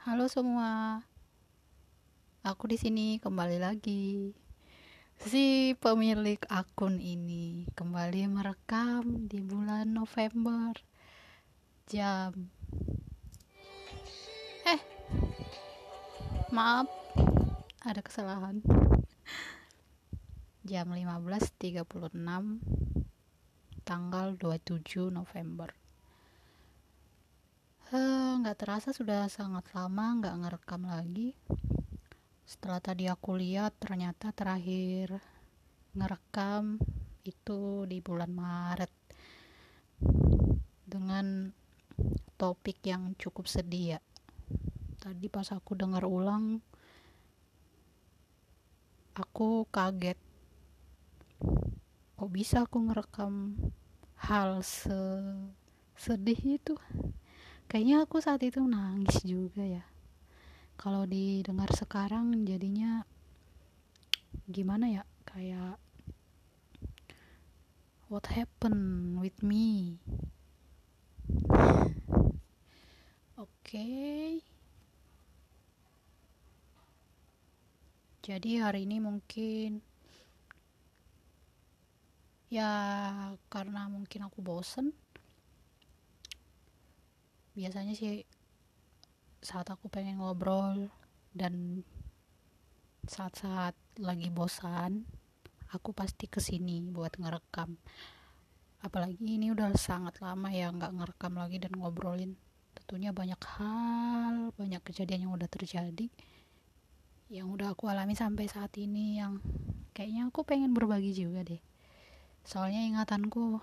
Halo semua. Aku di sini kembali lagi. Si pemilik akun ini kembali merekam di bulan November. Jam Eh. Maaf. Ada kesalahan. Jam 15.36 tanggal 27 November nggak uh, terasa sudah sangat lama nggak ngerekam lagi. Setelah tadi aku lihat ternyata terakhir ngerekam itu di bulan Maret. Dengan topik yang cukup sedih ya tadi pas aku dengar ulang aku kaget. Kok bisa aku ngerekam hal se sedih itu kayaknya aku saat itu nangis juga ya. Kalau didengar sekarang jadinya gimana ya? Kayak what happened with me? Oke. Okay. jadi hari ini mungkin ya karena mungkin aku bosen biasanya sih saat aku pengen ngobrol dan saat-saat lagi bosan aku pasti ke sini buat ngerekam. Apalagi ini udah sangat lama ya nggak ngerekam lagi dan ngobrolin. Tentunya banyak hal banyak kejadian yang udah terjadi yang udah aku alami sampai saat ini yang kayaknya aku pengen berbagi juga deh. Soalnya ingatanku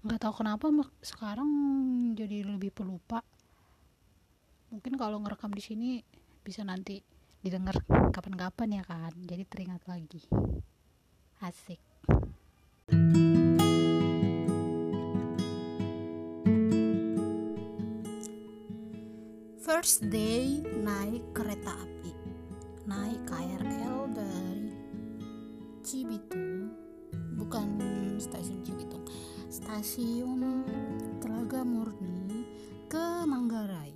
nggak tahu kenapa sekarang jadi lebih pelupa. Mungkin kalau ngerekam di sini bisa nanti didengar kapan-kapan ya kan jadi teringat lagi. Asik. First day naik kereta api stasiun Telaga Murni ke Manggarai.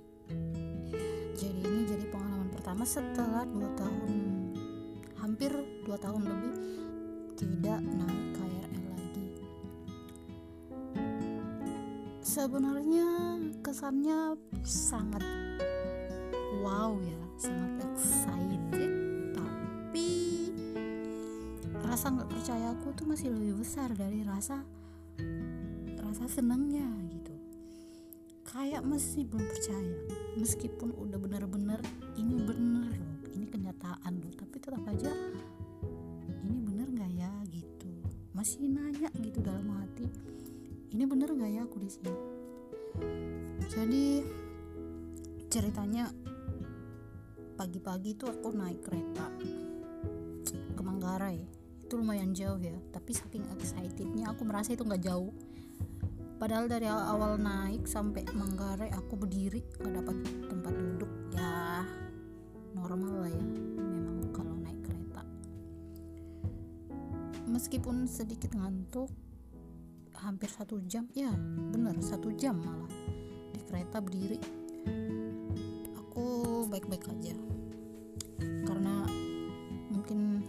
Jadi ini jadi pengalaman pertama setelah dua tahun, hampir dua tahun lebih tidak naik KRL lagi. Sebenarnya kesannya sangat wow ya, sangat excited. Tapi rasa nggak percaya aku tuh masih lebih besar dari rasa rasa senangnya gitu. Kayak masih belum percaya meskipun udah bener-bener ini bener loh ini kenyataan loh tapi tetap aja ini bener nggak ya? Gitu. Masih nanya gitu dalam hati ini bener nggak ya aku di sini? Jadi ceritanya pagi-pagi tuh aku naik kereta ke Manggarai. Itu lumayan jauh ya tapi saking excitednya aku merasa itu nggak jauh padahal dari awal naik sampai Manggarai aku berdiri gak dapat tempat duduk. Ya normal lah ya memang kalau naik kereta. Meskipun sedikit ngantuk hampir satu jam ya bener satu jam malah di kereta berdiri. Aku baik-baik aja. Karena mungkin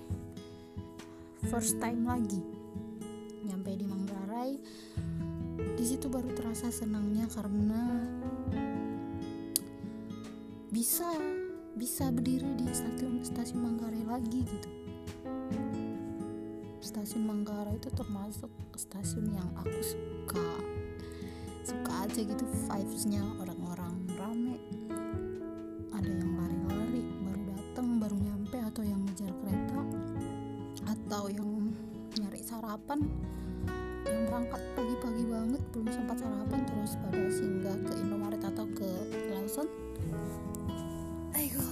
first time lagi di situ baru terasa senangnya karena bisa bisa berdiri di stasiun stasiun Manggarai lagi gitu. Stasiun Manggarai itu termasuk stasiun yang aku suka. Suka aja gitu vibesnya orang-orang sarapan terus pada singgah ke Indomaret atau ke Lawson. Ayo.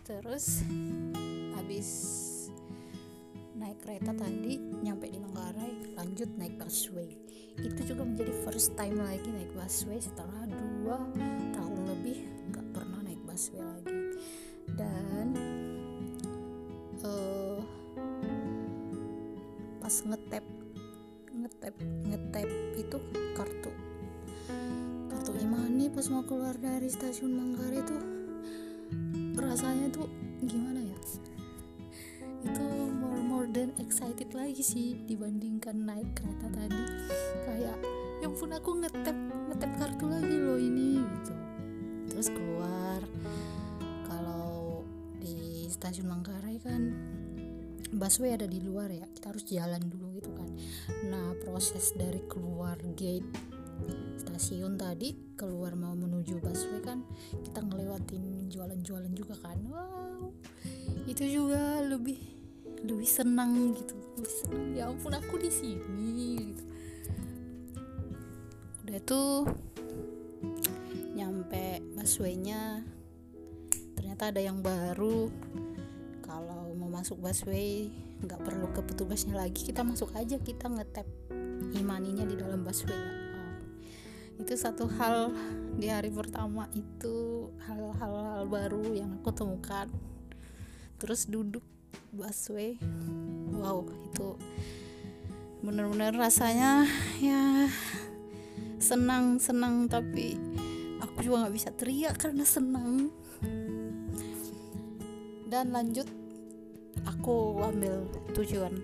terus habis naik kereta tadi nyampe di Manggarai lanjut naik busway. Itu juga menjadi first time lagi naik busway setelah dua tahun lebih nggak pernah naik busway lagi. Dan uh, pas ngetep pas mau keluar dari stasiun Manggarai tuh rasanya tuh gimana ya? Itu more more than excited lagi sih dibandingkan naik kereta tadi. Kayak ya pun aku ngetep ngetep kartu lagi loh ini gitu. Terus keluar. Kalau di stasiun Manggarai kan busway ada di luar ya kita harus jalan dulu gitu kan. Nah proses dari keluar gate stasiun tadi keluar mau menuju busway kan kita ngelewatin jualan-jualan juga kan. Wow itu juga lebih lebih senang gitu. Lebih senang. Ya ampun aku di sini gitu. Udah tuh nyampe busway-nya ternyata ada yang baru. Kalau mau masuk busway nggak perlu ke petugasnya lagi. Kita masuk aja kita ngetap imaninya di dalam busway ya. Itu satu hal di hari pertama itu hal-hal baru yang aku temukan. Terus duduk busway. Wow itu bener-bener rasanya ya senang senang tapi aku juga nggak bisa teriak karena senang. Dan lanjut aku ambil tujuan.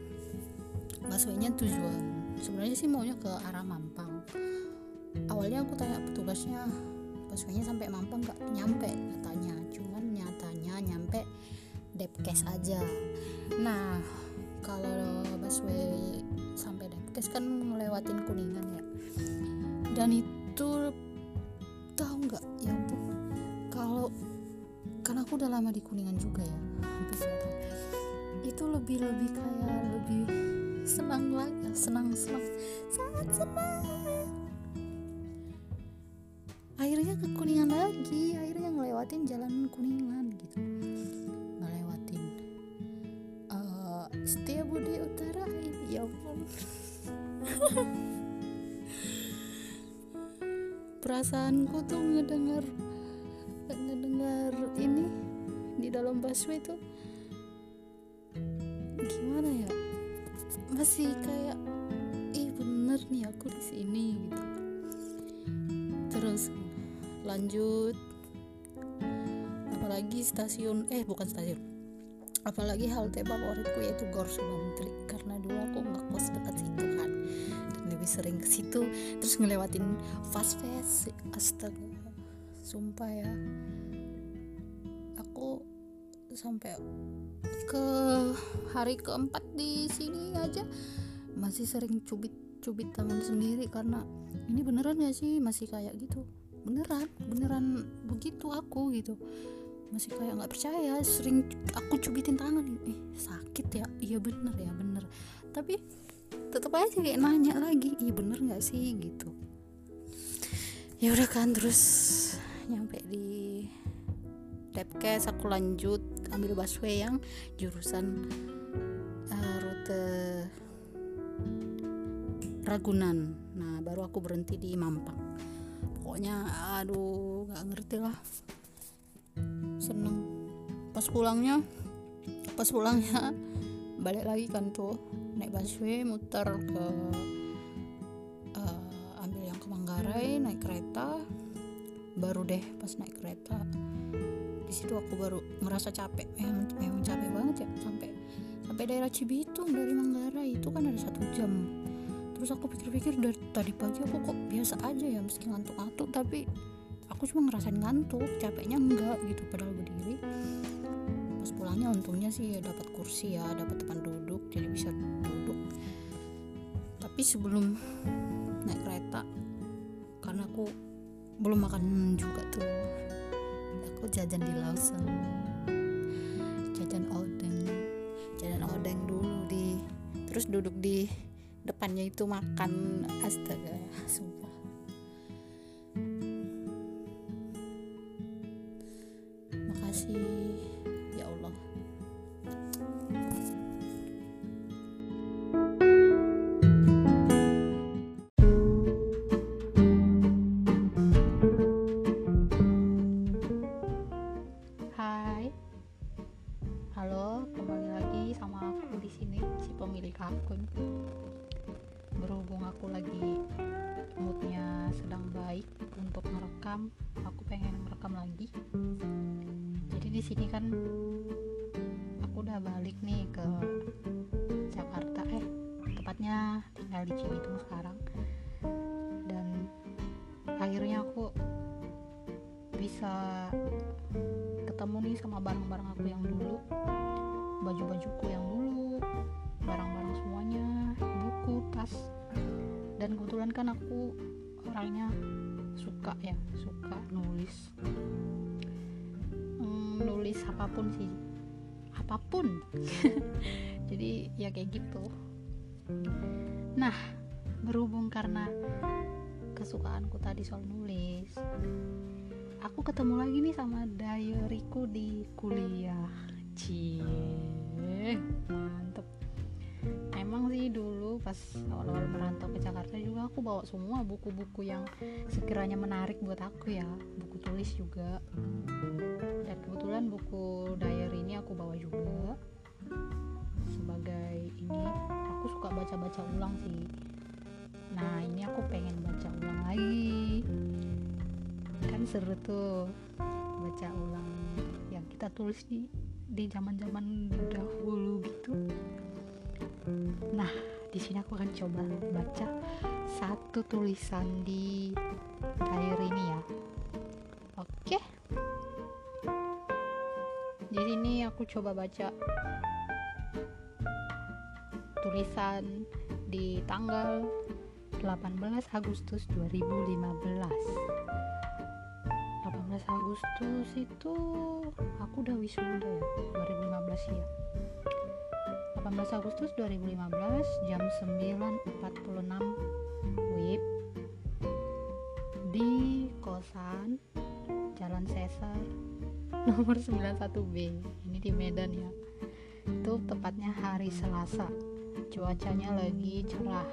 Busway-nya tujuan. Sebenarnya sih maunya ke arah Mampang awalnya aku tanya petugasnya busway-nya sampai Mampang nggak? Nyampe katanya. Cuman nyatanya nyampe Depkes aja. Nah kalau busway sampai Depkes kan ngelewatin Kuningan ya. Dan itu tahu nggak ya ampun. Kalau karena aku udah lama di Kuningan juga ya hampir itu lebih lebih kayak lebih senang lagi senang senang. Sangat senang perasaanku tuh ngedengar ngedengar ini di dalam busway tuh gimana ya? Masih kayak ih bener nih aku di sini gitu. Terus lanjut. Apalagi stasiun eh bukan stasiun. Apalagi halte favoritku yaitu Gor Sumantri karena dulu aku sering ke situ terus ngelewatin fast fast astaga sumpah ya. Aku sampai ke hari keempat di sini aja masih sering cubit-cubit tangan sendiri karena ini beneran gak sih? Masih kayak gitu. Beneran beneran begitu aku gitu. Masih kayak nggak percaya sering aku cubitin tangan. Eh sakit ya. Iya bener ya bener. Tapi tetap aja kayak nanya lagi iya bener nggak sih? Gitu. Ya udah kan terus nyampe di Depkes aku lanjut ambil busway yang jurusan uh, rute Ragunan. Nah baru aku berhenti di Mampang. Pokoknya aduh nggak ngerti lah. Seneng. Pas pulangnya pas pulangnya balik lagi kan tuh naik busway muter ke uh, ambil yang ke Manggarai naik kereta. Baru deh pas naik kereta di situ aku baru ngerasa capek. Memang, memang capek banget ya sampai sampai daerah Cibitung dari Manggarai. Itu kan ada satu jam. Terus aku pikir-pikir dari tadi pagi aku kok biasa aja ya meski ngantuk-ngantuk tapi aku cuma ngerasain ngantuk capeknya enggak gitu padahal berdiri. Pas pulangnya untungnya sih ya dapat kursi ya dapat tempat duduk jadi bisa tapi sebelum naik kereta karena aku belum makan juga tuh aku jajan di Lawson. Jajan odeng. Jajan odeng dulu di terus duduk di depannya itu makan astaga sumpah balik nih ke Jakarta. Eh tepatnya tinggal di Cibitung sekarang. Dan akhirnya aku bisa ketemu nih sama barang-barang aku yang dulu. Baju-bajuku yang dulu barang-barang semuanya buku tas. Dan kebetulan kan aku orangnya suka ya suka nulis. Hmm, nulis apa pun sih apa pun. Jadi ya kayak gitu. Nah berhubung karena kesukaanku tadi soal nulis aku ketemu lagi nih sama diaryku di kuliah. Cie mantep. Emang sih dulu pas awal-awal merantau ke Jakarta juga aku bawa semua buku-buku yang sekiranya menarik buat aku ya. Buku tulis juga dan kebetulan buku diary ini aku bawa juga. Sebagai ini aku suka baca-baca ulang sih. Nah ini aku pengen baca ulang lagi. Kan seru tuh baca ulang yang kita tulis di di zaman-zaman dahulu gitu. Nah di sini aku akan coba baca satu tulisan di diary ini ya aku coba baca tulisan di tanggal 18 Agustus 2015 18 Agustus itu aku udah wisuda ya 2015 ya. 18 Agustus 2015 jam 9.46 WIB di kosan Jalan Sesar nomor 91B ini di Medan ya. Itu tepatnya hari Selasa. Cuacanya lagi cerah.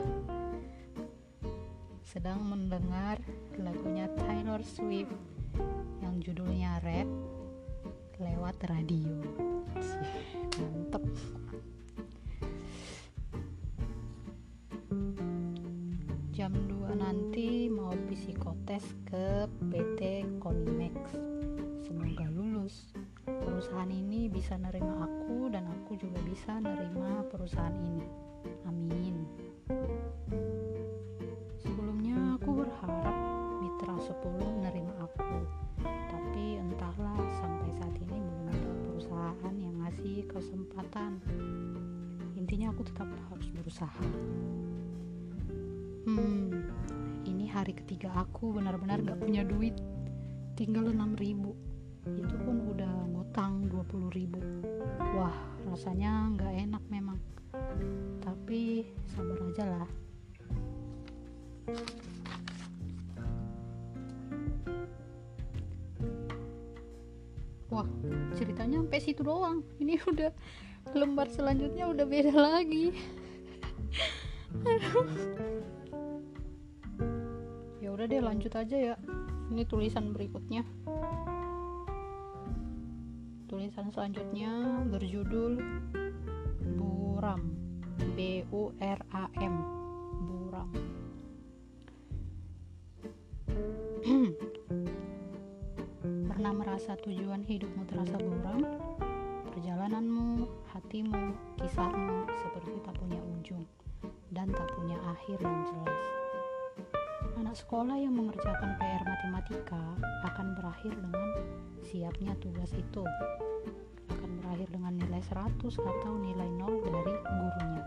Sedang mendengar lagunya Taylor Swift yang judulnya Red lewat radio. Mantep. Jam 2 nanti mau psikotes ke bisa nerima aku dan aku juga bisa nerima perusahaan ini. Amin. Sebelumnya aku berharap mitra 10 nerima aku tapi entahlah sampai saat ini belum ada perusahaan yang ngasih kesempatan. Intinya aku tetap harus berusaha. Hmm ini hari ketiga aku benar-benar gak punya duit. Tinggal 6 ribu. Itu pun udah ngutang 20 ribu. Wah rasanya gak enak memang. Tapi sabar aja lah. Wah ceritanya sampai situ doang. Ini udah lembar selanjutnya udah beda lagi. Ya udah deh lanjut aja ya. Ini tulisan berikutnya tulisan selanjutnya berjudul buram. B U R A M. Buram. Pernah merasa tujuan hidupmu terasa buram? Perjalananmu hatimu kisahmu seperti tak punya ujung dan tak punya akhir yang jelas anak sekolah yang mengerjakan PR matematika akan berakhir dengan siapnya tugas itu. Akan berakhir dengan nilai 100 atau nilai 0 dari gurunya.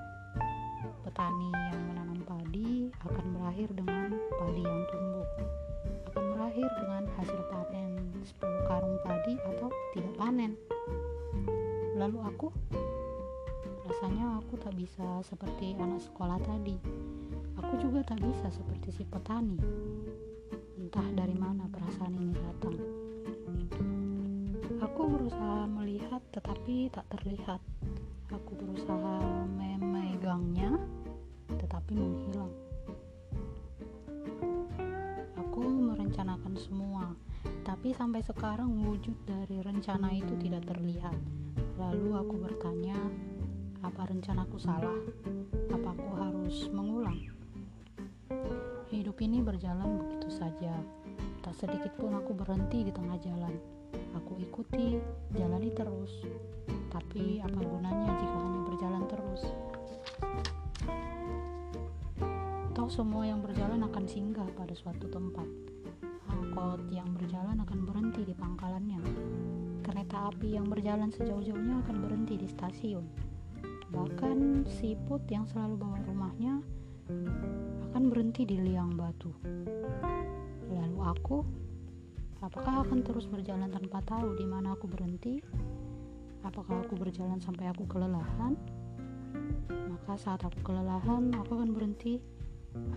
Petani yang menanam padi akan berakhir dengan padi yang tumbuh. Akan berakhir dengan hasil panen 10 karung padi atau tidak panen. Lalu aku? Rasanya aku tak bisa seperti anak sekolah tadi aku juga tak bisa seperti si petani. Entah dari mana perasaan ini datang. Aku berusaha melihat tetapi tak terlihat. Aku berusaha memegangnya tetapi menghilang. Aku merencanakan semua tapi sampai sekarang wujud dari rencana itu tidak terlihat. Lalu aku bertanya apa rencanaku salah? Apa aku harus mengulang hidup ini berjalan begitu saja Tak sedikit pun aku berhenti di tengah jalan. Aku ikuti, jalani terus. Tapi apa gunanya jika hanya berjalan terus? Toh semua yang berjalan akan singgah pada suatu tempat. Angkot yang berjalan akan berhenti di pangkalannya. Kereta api yang berjalan sejauh-jauhnya akan berhenti di stasiun. Bahkan siput yang selalu bawa berhenti di liang batu. Lalu aku, apakah akan terus berjalan tanpa tahu di mana aku berhenti? Apakah aku berjalan sampai aku kelelahan? Maka saat aku kelelahan, aku akan berhenti.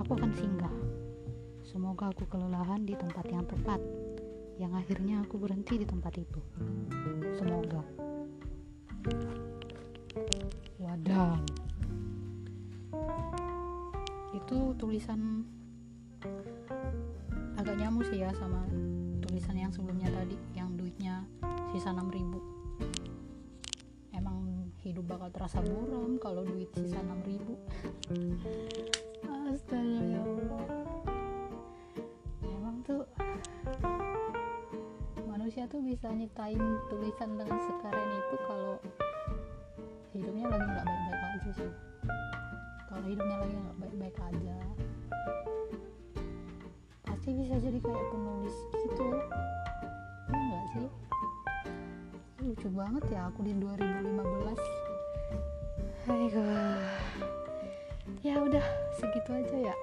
Aku akan singgah. Semoga aku kelelahan di tempat yang tepat, yang akhirnya aku berhenti di tempat itu. Semoga. Wadah. Itu tulisan agak nyamuk sih ya sama tulisan yang sebelumnya tadi yang duitnya sisa 6000 hidup bakal terasa buram kalau duit sisa 6000 astaga ya Allah. Emang tuh manusia tuh bisa nyiptain tulisan dengan sekeren itu kalau hidupnya lagi nggak baik-baik aja sih kalau hidupnya lagi nggak baik-baik aja. Pasti bisa jadi kayak penulis gitu. Ya nggak sih? Lucu banget ya aku di 2015 Aduh ya udah segitu aja ya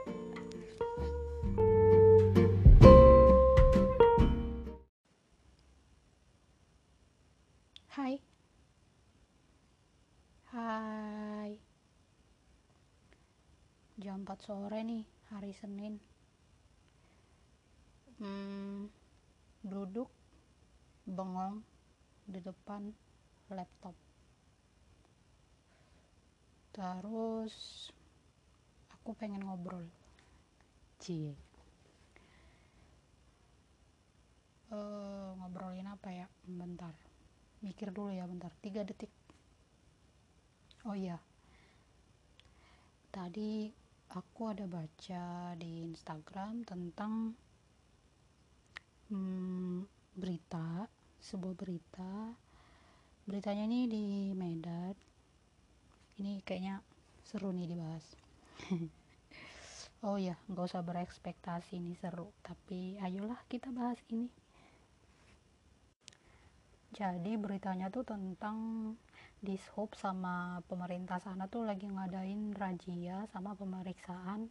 Jam 4 sore nih hari Senin. Hmm, Duduk Bengong di depan laptop. Terus aku pengen ngobrol. Cie. Uh, ngobrolin apa ya? Bentar. Mikir dulu ya bentar. Tiga detik. Oh iya. Tadi aku ada baca di Instagram tentang hmm, berita sebuah berita. Beritanya ini di Medan. Ini kayaknya seru nih dibahas. Oh ya nggak usah berekspektasi ini seru tapi ayolah kita bahas ini. Jadi beritanya tuh tentang dishub sama pemerintah sana tuh lagi ngadain razia sama pemeriksaan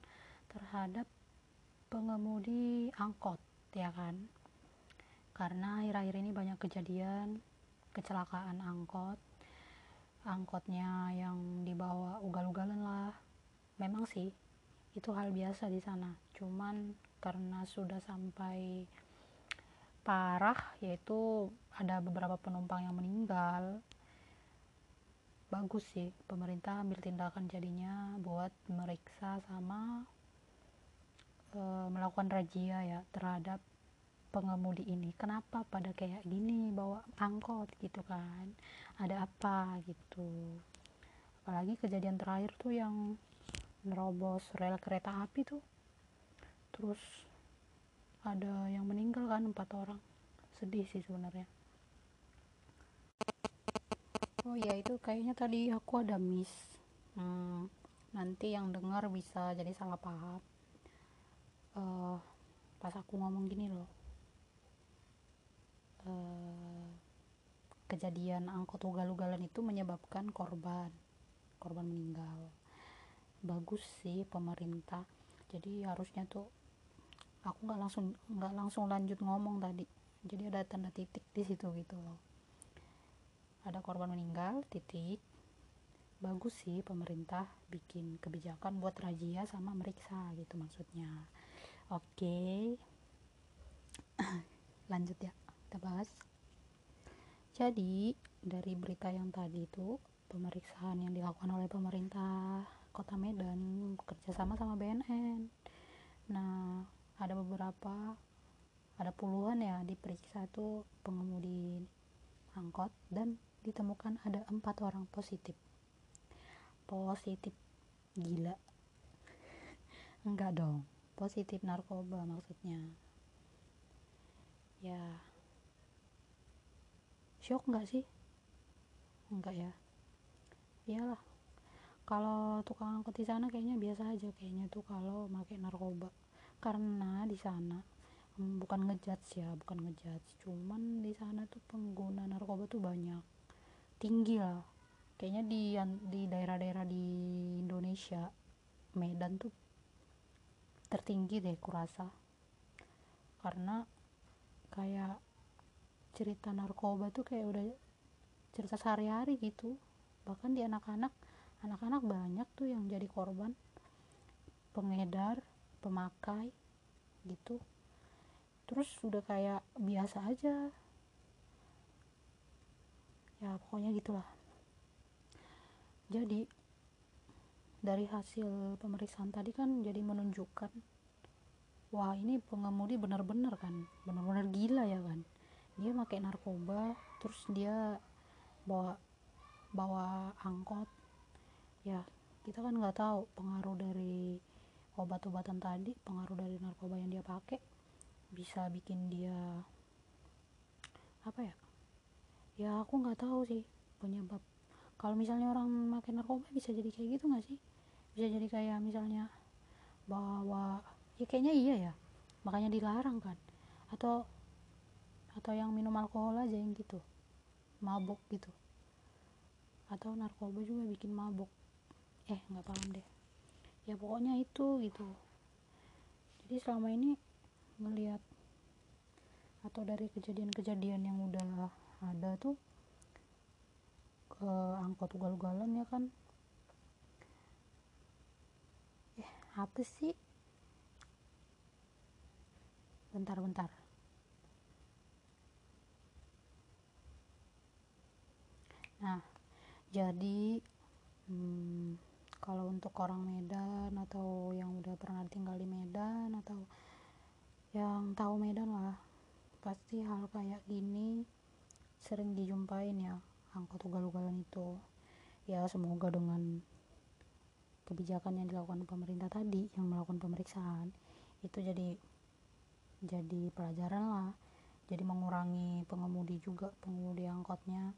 terhadap pengemudi angkot ya kan? Karena akhir-akhir ini banyak kejadian kecelakaan angkot. Angkotnya yang dibawa ugal-ugalan lah. Memang sih itu hal biasa di sana. Cuman karena sudah sampai parah yaitu ada beberapa penumpang yang meninggal bagus sih pemerintah ambil tindakan jadinya buat meriksa sama e, melakukan razia ya terhadap pengemudi ini. Kenapa pada kayak gini bawa angkot gitu kan? Ada apa gitu? Apalagi kejadian terakhir tuh yang nerobos rel kereta api tuh. Terus ada yang meninggal kan empat orang. Sedih sih sebenarnya oh ya itu kayaknya tadi aku ada miss. Hmm, nanti yang dengar bisa jadi salah paham. Uh, pas aku ngomong gini loh. Eh, kejadian angkot ugal-ugalan itu menyebabkan korban korban meninggal. Bagus sih pemerintah. Jadi harusnya tuh aku nggak langsung nggak langsung lanjut ngomong tadi. Jadi ada tanda titik di situ gitu loh ada korban meninggal titik. Bagus sih pemerintah bikin kebijakan buat razia sama meriksa gitu maksudnya. Oke. Lanjut ya kita bahas. Jadi dari berita yang tadi itu pemeriksaan yang dilakukan oleh pemerintah kota Medan bekerjasama sama BNN nah ada beberapa ada puluhan ya diperiksa tuh pengemudi angkot dan ditemukan ada empat orang positif. Positif. Gila. Enggak dong. Positif narkoba maksudnya. Ya. Shock nggak sih? Enggak ya. Iyalah. Kalau tukang angkot di sana kayaknya biasa aja kayaknya tuh kalau pakai narkoba. Karena di sana hmm, bukan ngejudge ya bukan ngejudge. Cuman di sana tuh pengguna narkoba tuh banyak tinggi lah. Kayaknya di di daerah-daerah di Indonesia Medan tuh tertinggi deh kurasa. Karena kayak cerita narkoba tuh kayak udah cerita sehari-hari gitu. Bahkan di anak-anak anak-anak banyak tuh yang jadi korban. Pengedar pemakai gitu. Terus udah kayak biasa aja ya pokoknya gitulah. Jadi dari hasil pemeriksaan tadi kan jadi menunjukkan wah ini pengemudi benar-benar kan benar-benar gila ya kan. Dia pakai narkoba terus dia bawa bawa angkot. Ya kita kan nggak tahu pengaruh dari obat-obatan tadi pengaruh dari narkoba yang dia pakai bisa bikin dia apa ya ya aku nggak tahu sih penyebab. Kalau misalnya orang makan narkoba bisa jadi kayak gitu nggak sih? Bisa jadi kayak misalnya bawa ya kayaknya iya ya. Makanya dilarang kan. Atau atau yang minum alkohol aja yang gitu. Mabuk gitu. Atau narkoba juga bikin mabuk eh nggak paham deh. Ya pokoknya itu gitu. Jadi selama ini ngelihat atau dari kejadian-kejadian yang udah ada tuh ke angkot ugal-ugalan ya kan. Eh apa sih? Bentar-bentar nah jadi hmm, kalau untuk orang Medan atau yang udah pernah tinggal di Medan atau yang tahu Medan lah pasti hal kayak gini sering dijumpain ya angkot ugal-ugalan itu. Ya semoga dengan kebijakan yang dilakukan pemerintah tadi yang melakukan pemeriksaan itu jadi jadi pelajaran lah. Jadi mengurangi pengemudi juga pengemudi angkotnya.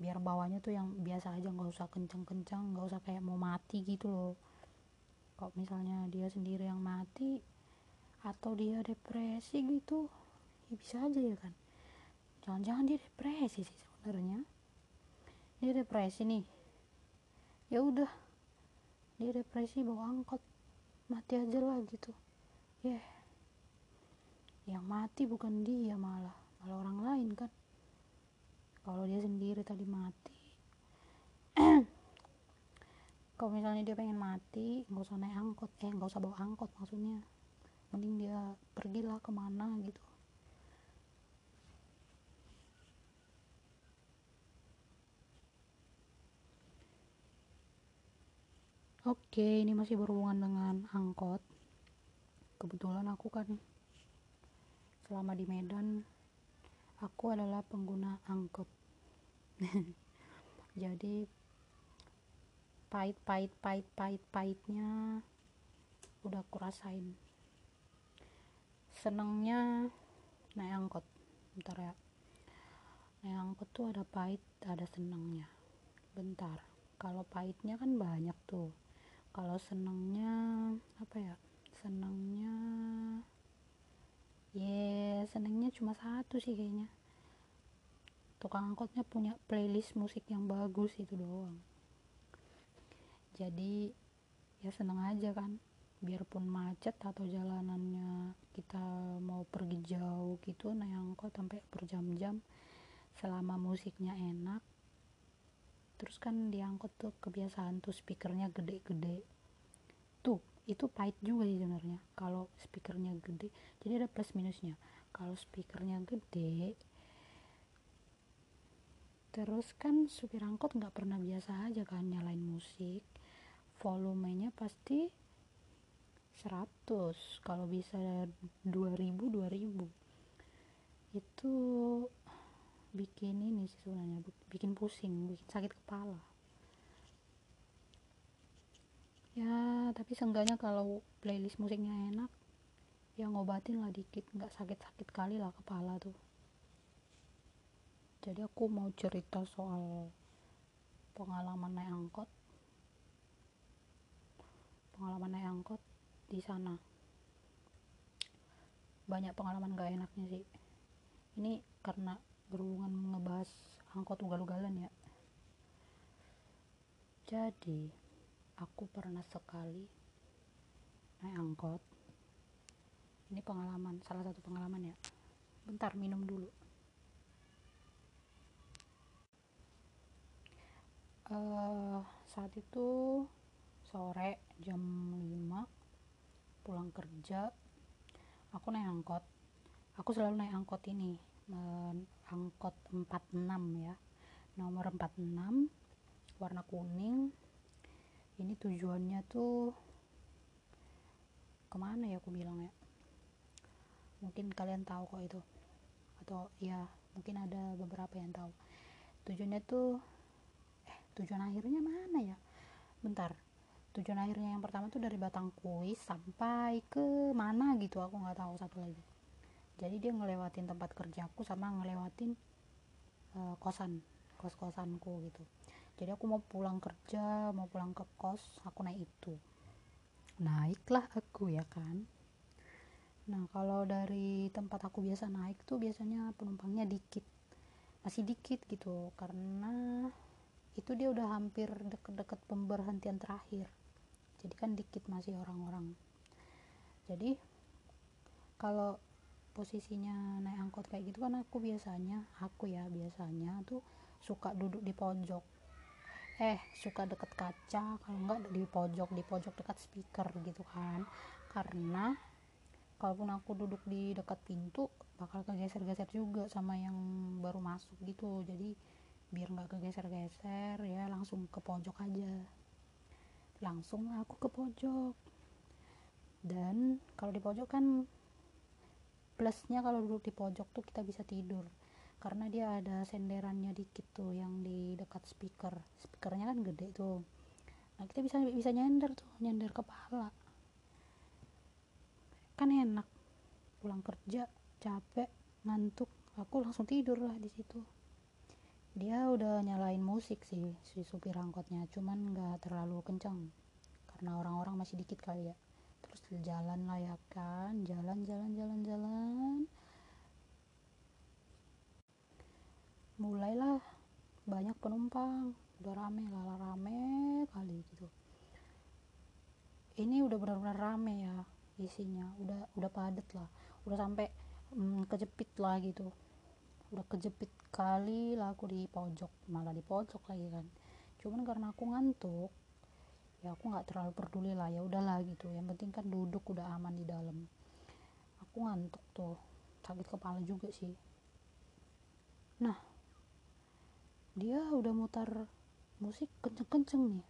Biar bawahnya tuh yang biasa aja nggak usah kencang-kencang nggak usah kayak mau mati gitu loh. Kalau misalnya dia sendiri yang mati atau dia depresi gitu ya bisa aja ya kan jangan-jangan dia depresi sih sebenarnya. Dia depresi nih. Ya udah. Dia depresi bawa angkot. Mati aja lah gitu. Ya. Yeah. yang mati bukan dia malah. Malah orang lain kan. Kalau dia sendiri tadi mati. Kalau misalnya dia pengen mati nggak usah naik angkot. Eh nggak usah bawa angkot maksudnya. Mending dia pergilah ke mana gitu Oke, ini masih berhubungan dengan angkot. Kebetulan aku kan selama di Medan aku adalah pengguna angkot. Jadi pahit pahit pahit pahit pahitnya udah kurasain senengnya naik angkot bentar ya. Naik angkot tuh ada pahit ada senengnya. Bentar kalau pahitnya kan banyak tuh kalau senengnya apa ya senengnya ya yeah, senengnya cuma satu sih kayaknya. Tukang angkotnya punya playlist musik yang bagus itu doang. Jadi ya seneng aja kan. Biarpun macet atau jalanannya kita mau pergi jauh gitu naik angkot sampai berjam-jam selama musiknya enak terus kan di angkot tuh kebiasaan tuh speakernya gede-gede. Tuh itu pahit juga sih sebenarnya kalau speakernya gede. Jadi ada plus minusnya. Kalau speakernya gede terus kan supir angkot nggak pernah biasa aja kan nyalain musik. Volumenya pasti 100 kalau bisa 2000 2000 itu bikin ini sih sebenarnya bikin pusing bikin sakit kepala. Ya tapi seenggaknya kalau playlist musiknya enak ya ngobatin lah dikit nggak sakit-sakit kali lah kepala tuh. Jadi aku mau cerita soal pengalaman naik angkot. Pengalaman naik angkot di sana. Banyak pengalaman gak enaknya sih. Ini karena berhubungan ngebahas angkot ugal-ugalan ya. Jadi aku pernah sekali naik angkot. Ini pengalaman salah satu pengalaman ya. Bentar minum dulu. Uh, saat itu sore jam 5 pulang kerja aku naik angkot. Aku selalu naik angkot ini angkot 46 ya. Nomor 46 warna kuning. Ini tujuannya tuh ke mana ya aku bilang ya mungkin kalian tahu kok itu. Atau ya mungkin ada beberapa yang tahu. Tujuannya tuh eh tujuan akhirnya mana ya? Bentar. Tujuan akhirnya yang pertama tuh dari Batang Kuis sampai ke mana gitu? Aku nggak tahu satu lagi jadi dia ngelewatin tempat kerjaku sama ngelewatin uh, kosan kos kosanku gitu. Jadi aku mau pulang kerja mau pulang ke kos aku naik itu. Naiklah aku ya kan? Nah kalau dari tempat aku biasa naik tuh biasanya penumpangnya dikit. Masih dikit gitu karena itu dia udah hampir deket-deket pemberhentian terakhir. Jadi kan dikit masih orang-orang. Jadi kalau posisinya naik angkot kayak gitu kan aku biasanya aku ya biasanya tuh suka duduk di pojok. Eh suka deket kaca kalau enggak di pojok di pojok dekat speaker gitu kan. Karena kalaupun aku duduk di dekat pintu bakal kegeser-geser juga sama yang baru masuk gitu. Jadi biar nggak kegeser-geser ya langsung ke pojok aja. Langsung aku ke pojok. Dan kalau di pojok kan plusnya kalau duduk di pojok tuh kita bisa tidur. Karena dia ada senderannya dikit tuh yang di dekat speaker. Speakernya kan gede tuh. Nah kita bisa bisa nyender tuh nyender kepala. Kan enak. Pulang kerja capek ngantuk. Aku langsung tidur lah di situ. Dia udah nyalain musik sih si supir angkotnya. Cuman nggak terlalu kencang karena orang-orang masih dikit kali ya terus jalan lah ya kan jalan jalan jalan jalan. Mulailah banyak penumpang udah rame lah rame kali gitu. Ini udah benar-benar rame ya isinya udah udah padet lah. Udah sampai hmm, kejepit lah gitu. Udah kejepit kali lah aku di pojok malah di pojok lagi kan. Cuman karena aku ngantuk ya aku nggak terlalu peduli lah ya udahlah gitu. Yang penting kan duduk udah aman di dalam. Aku ngantuk tuh sakit kepala juga sih. Nah dia udah mutar musik kenceng-kenceng nih.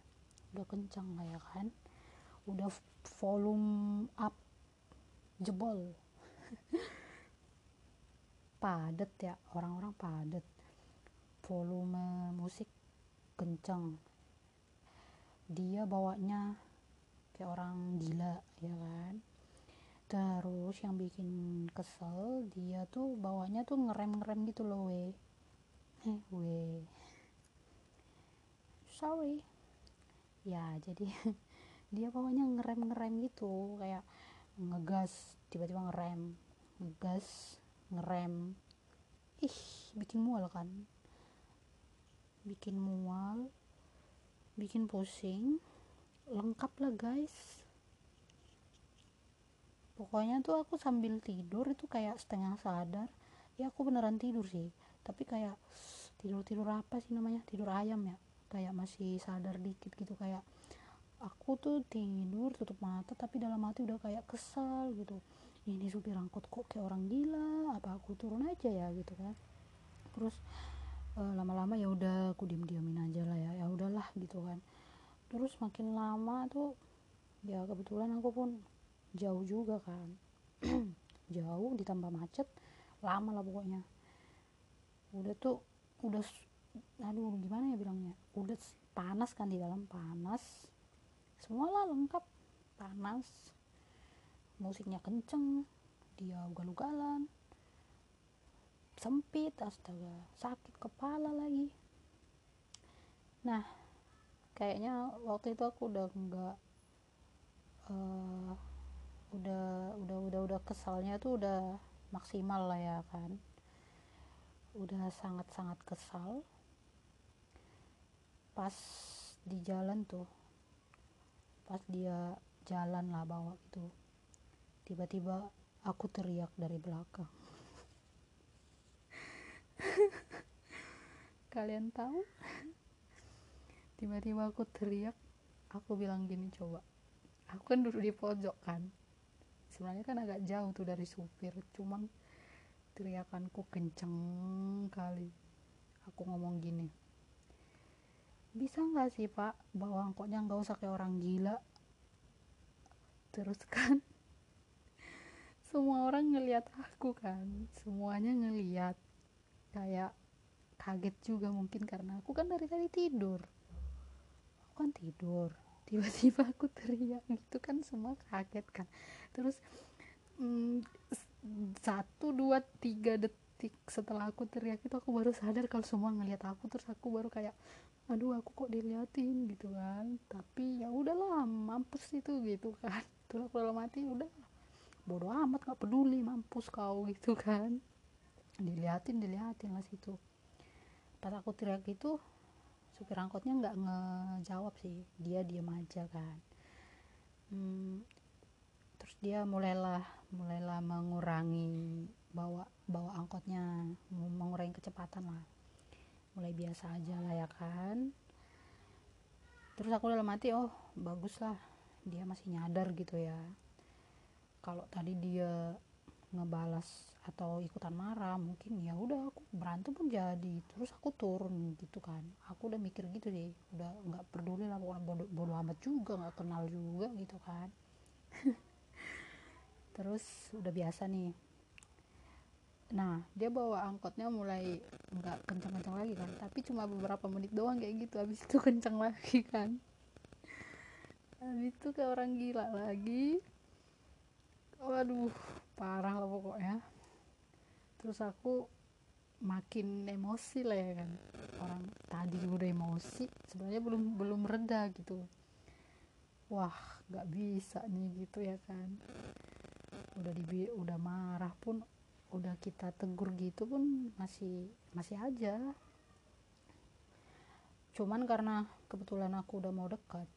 Udah kenceng lah ya kan? Udah volume up jebol. Padet ya orang-orang padet volume musik kenceng dia bawanya kayak orang gila ya kan? Terus yang bikin kesel dia tuh bawanya tuh ngerem-ngerem gitu loh we. Eh we. Sorry. Ya jadi dia bawanya ngerem-ngerem gitu kayak ngegas tiba-tiba ngerem ngegas ngerem. Ih bikin mual kan? Bikin mual bikin pusing. Lengkap lah guys. Pokoknya tuh aku sambil tidur itu kayak setengah sadar. Ya aku beneran tidur sih. Tapi kayak tidur tidur apa sih namanya? Tidur ayam ya. Kayak masih sadar dikit gitu kayak aku tuh tidur tutup mata tapi dalam hati udah kayak kesal gitu. Ini supir angkot kok kayak orang gila? Apa aku turun aja ya gitu kan? Terus lama-lama ya udah aku diem diamin aja lah ya ya udahlah gitu kan. Terus makin lama tuh ya kebetulan aku pun jauh juga kan. Jauh ditambah macet lama lah pokoknya. Udah tuh udah aduh gimana ya bilangnya udah panas kan di dalam panas. Semua lah lengkap panas. Musiknya kenceng dia ugal-ugalan sempit astaga sakit kepala lagi. Nah kayaknya waktu itu aku udah enggak uh, udah udah udah udah kesalnya tuh udah maksimal lah ya kan. Udah sangat-sangat kesal. Pas di jalan tuh pas dia jalan lah bawa gitu tiba-tiba aku teriak dari belakang kalian tahu? Tiba-tiba aku teriak aku bilang gini coba. Aku kan duduk di pojok kan. Sebenarnya kan agak jauh tuh dari supir cuman teriakanku kenceng kali. Aku ngomong gini bisa nggak sih pak? Bawa angkotnya nggak usah kayak orang gila. Terus kan semua orang ngelihat aku kan. Semuanya ngelihat kayak kaget juga mungkin karena aku kan dari tadi tidur. Aku kan tidur. Tiba-tiba aku teriak. Gitu kan semua kaget kan. Terus mm, satu dua tiga detik setelah aku teriak itu aku baru sadar kalau semua ngelihat aku. Terus aku baru kayak aduh aku kok diliatin gitu kan. Tapi ya udahlah mampus itu gitu kan. Terus aku dalam hati udah bodoh amat gak peduli mampus kau gitu kan. Diliatin diliatin lah situ pas aku teriak itu supir angkotnya nggak ngejawab sih. Dia diam aja kan. Hmm, terus dia mulailah mulailah mengurangi bawa bawa angkotnya mengurangi kecepatan lah. Mulai biasa aja lah ya kan. Terus aku dalam hati oh bagus lah. Dia masih nyadar gitu ya. Kalau tadi dia ngebalas atau ikutan marah mungkin ya udah aku berantem pun jadi terus aku turun gitu kan. Aku udah mikir gitu deh udah nggak peduli lah pokoknya bodo, bodo amat juga nggak kenal juga gitu kan. Terus udah biasa nih. Nah dia bawa angkotnya mulai nggak kencang-kencang lagi kan tapi cuma beberapa menit doang kayak gitu habis itu kencang lagi kan. Habis itu kayak orang gila lagi. Waduh parah lah pokoknya terus aku makin emosi lah ya kan. Orang tadi udah emosi sebenarnya belum belum reda gitu. Wah nggak bisa nih gitu ya kan. Udah di udah marah pun udah kita tegur gitu pun masih masih aja. Cuman karena kebetulan aku udah mau dekat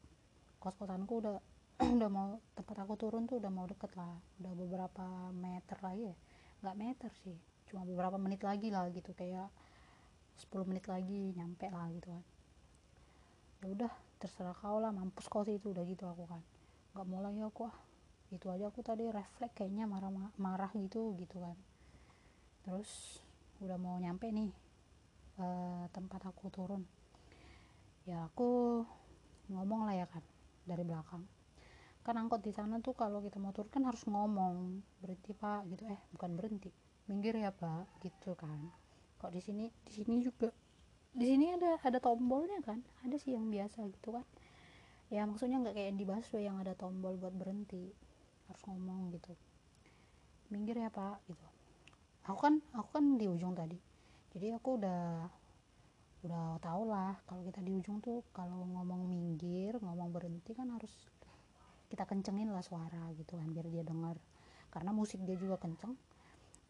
kos kosanku udah udah mau tempat aku turun tuh udah mau deket lah. Udah beberapa meter lagi ya. Nggak meter sih cuma beberapa menit lagi lah gitu kayak 10 menit lagi nyampe lah gitu kan. Ya udah terserah kau lah mampus kau sih itu udah gitu aku kan. Nggak mau lagi aku ah itu aja aku tadi refleks kayaknya marah marah gitu gitu kan. Terus udah mau nyampe nih uh, tempat aku turun. Ya aku ngomong lah ya kan dari belakang. Kan angkot di sana tuh kalau kita mau turun kan harus ngomong berhenti pak gitu. Eh bukan berhenti minggir ya pak. Gitu kan. Kok di sini di sini juga di sini ada ada tombolnya kan? Ada sih yang biasa gitu kan. Ya maksudnya nggak kayak di busway yang ada tombol buat berhenti harus ngomong gitu. Minggir ya pak gitu. Aku kan aku kan di ujung tadi. Jadi aku udah udah tau lah kalau kita di ujung tuh kalau ngomong minggir ngomong berhenti kan harus kita kencengin lah suara gitu kan biar dia dengar karena musik dia juga kenceng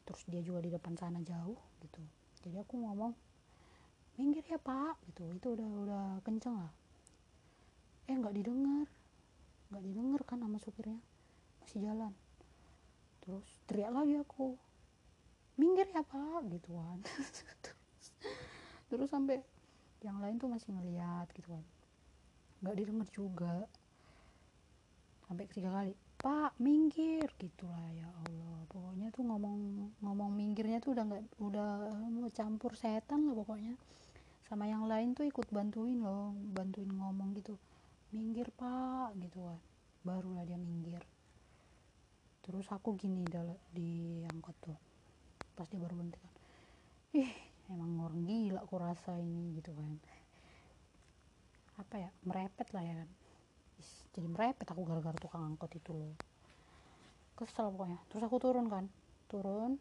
terus dia juga di depan sana jauh gitu. Jadi aku ngomong minggir ya pak gitu. Itu udah udah kenceng lah. Eh nggak didengar. Nggak didengar kan sama supirnya. Masih jalan. Terus teriak lagi aku minggir ya pak gitu kan terus sampai yang lain tuh masih ngeliat gitu kan nggak didengar juga. Sampai ketiga kali pak minggir. Gitulah ya Allah. Pokoknya tuh ngomong ngomong minggirnya tuh udah nggak udah mau campur setan lah pokoknya. Sama yang lain tuh ikut bantuin loh bantuin ngomong gitu. Minggir pak. Gitu kan. Barulah dia minggir. Terus aku gini di angkot tuh. Pas dia baru berhenti kan. Ih emang orang gila aku rasa ini gitu kan. Apa ya merepet lah ya kan jadi merepet aku gara-gara tukang angkot itu loh. Kesel pokoknya. Terus aku turun kan. Turun.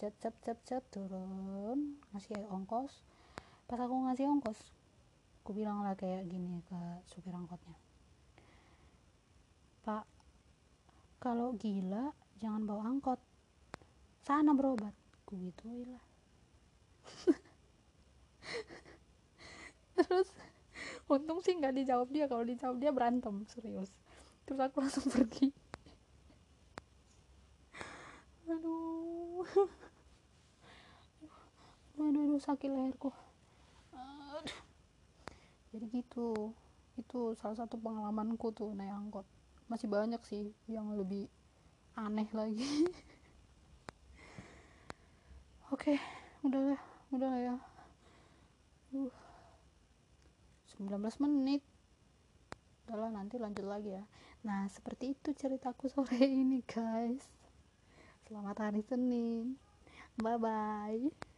Cet cet cet cet turun. Ngasih ongkos. Pas aku ngasih ongkos aku bilang lah kayak gini ke supir angkotnya. Pak kalau gila jangan bawa angkot. Sana berobat. Aku gituin lah. Terus untung sih nggak dijawab dia. Kalau dijawab dia berantem serius. Terus aku langsung pergi. Aduh. Aduh aduh, sakit leherku. Aduh. jadi gitu. Itu salah satu pengalamanku tuh naik angkot. Masih banyak sih yang lebih aneh lagi. Oke udah lah. Udah lah ya. Uh, 19 menit. Udahlah nanti lanjut lagi ya. Nah seperti itu ceritaku sore ini guys. Selamat hari Senin. Bye bye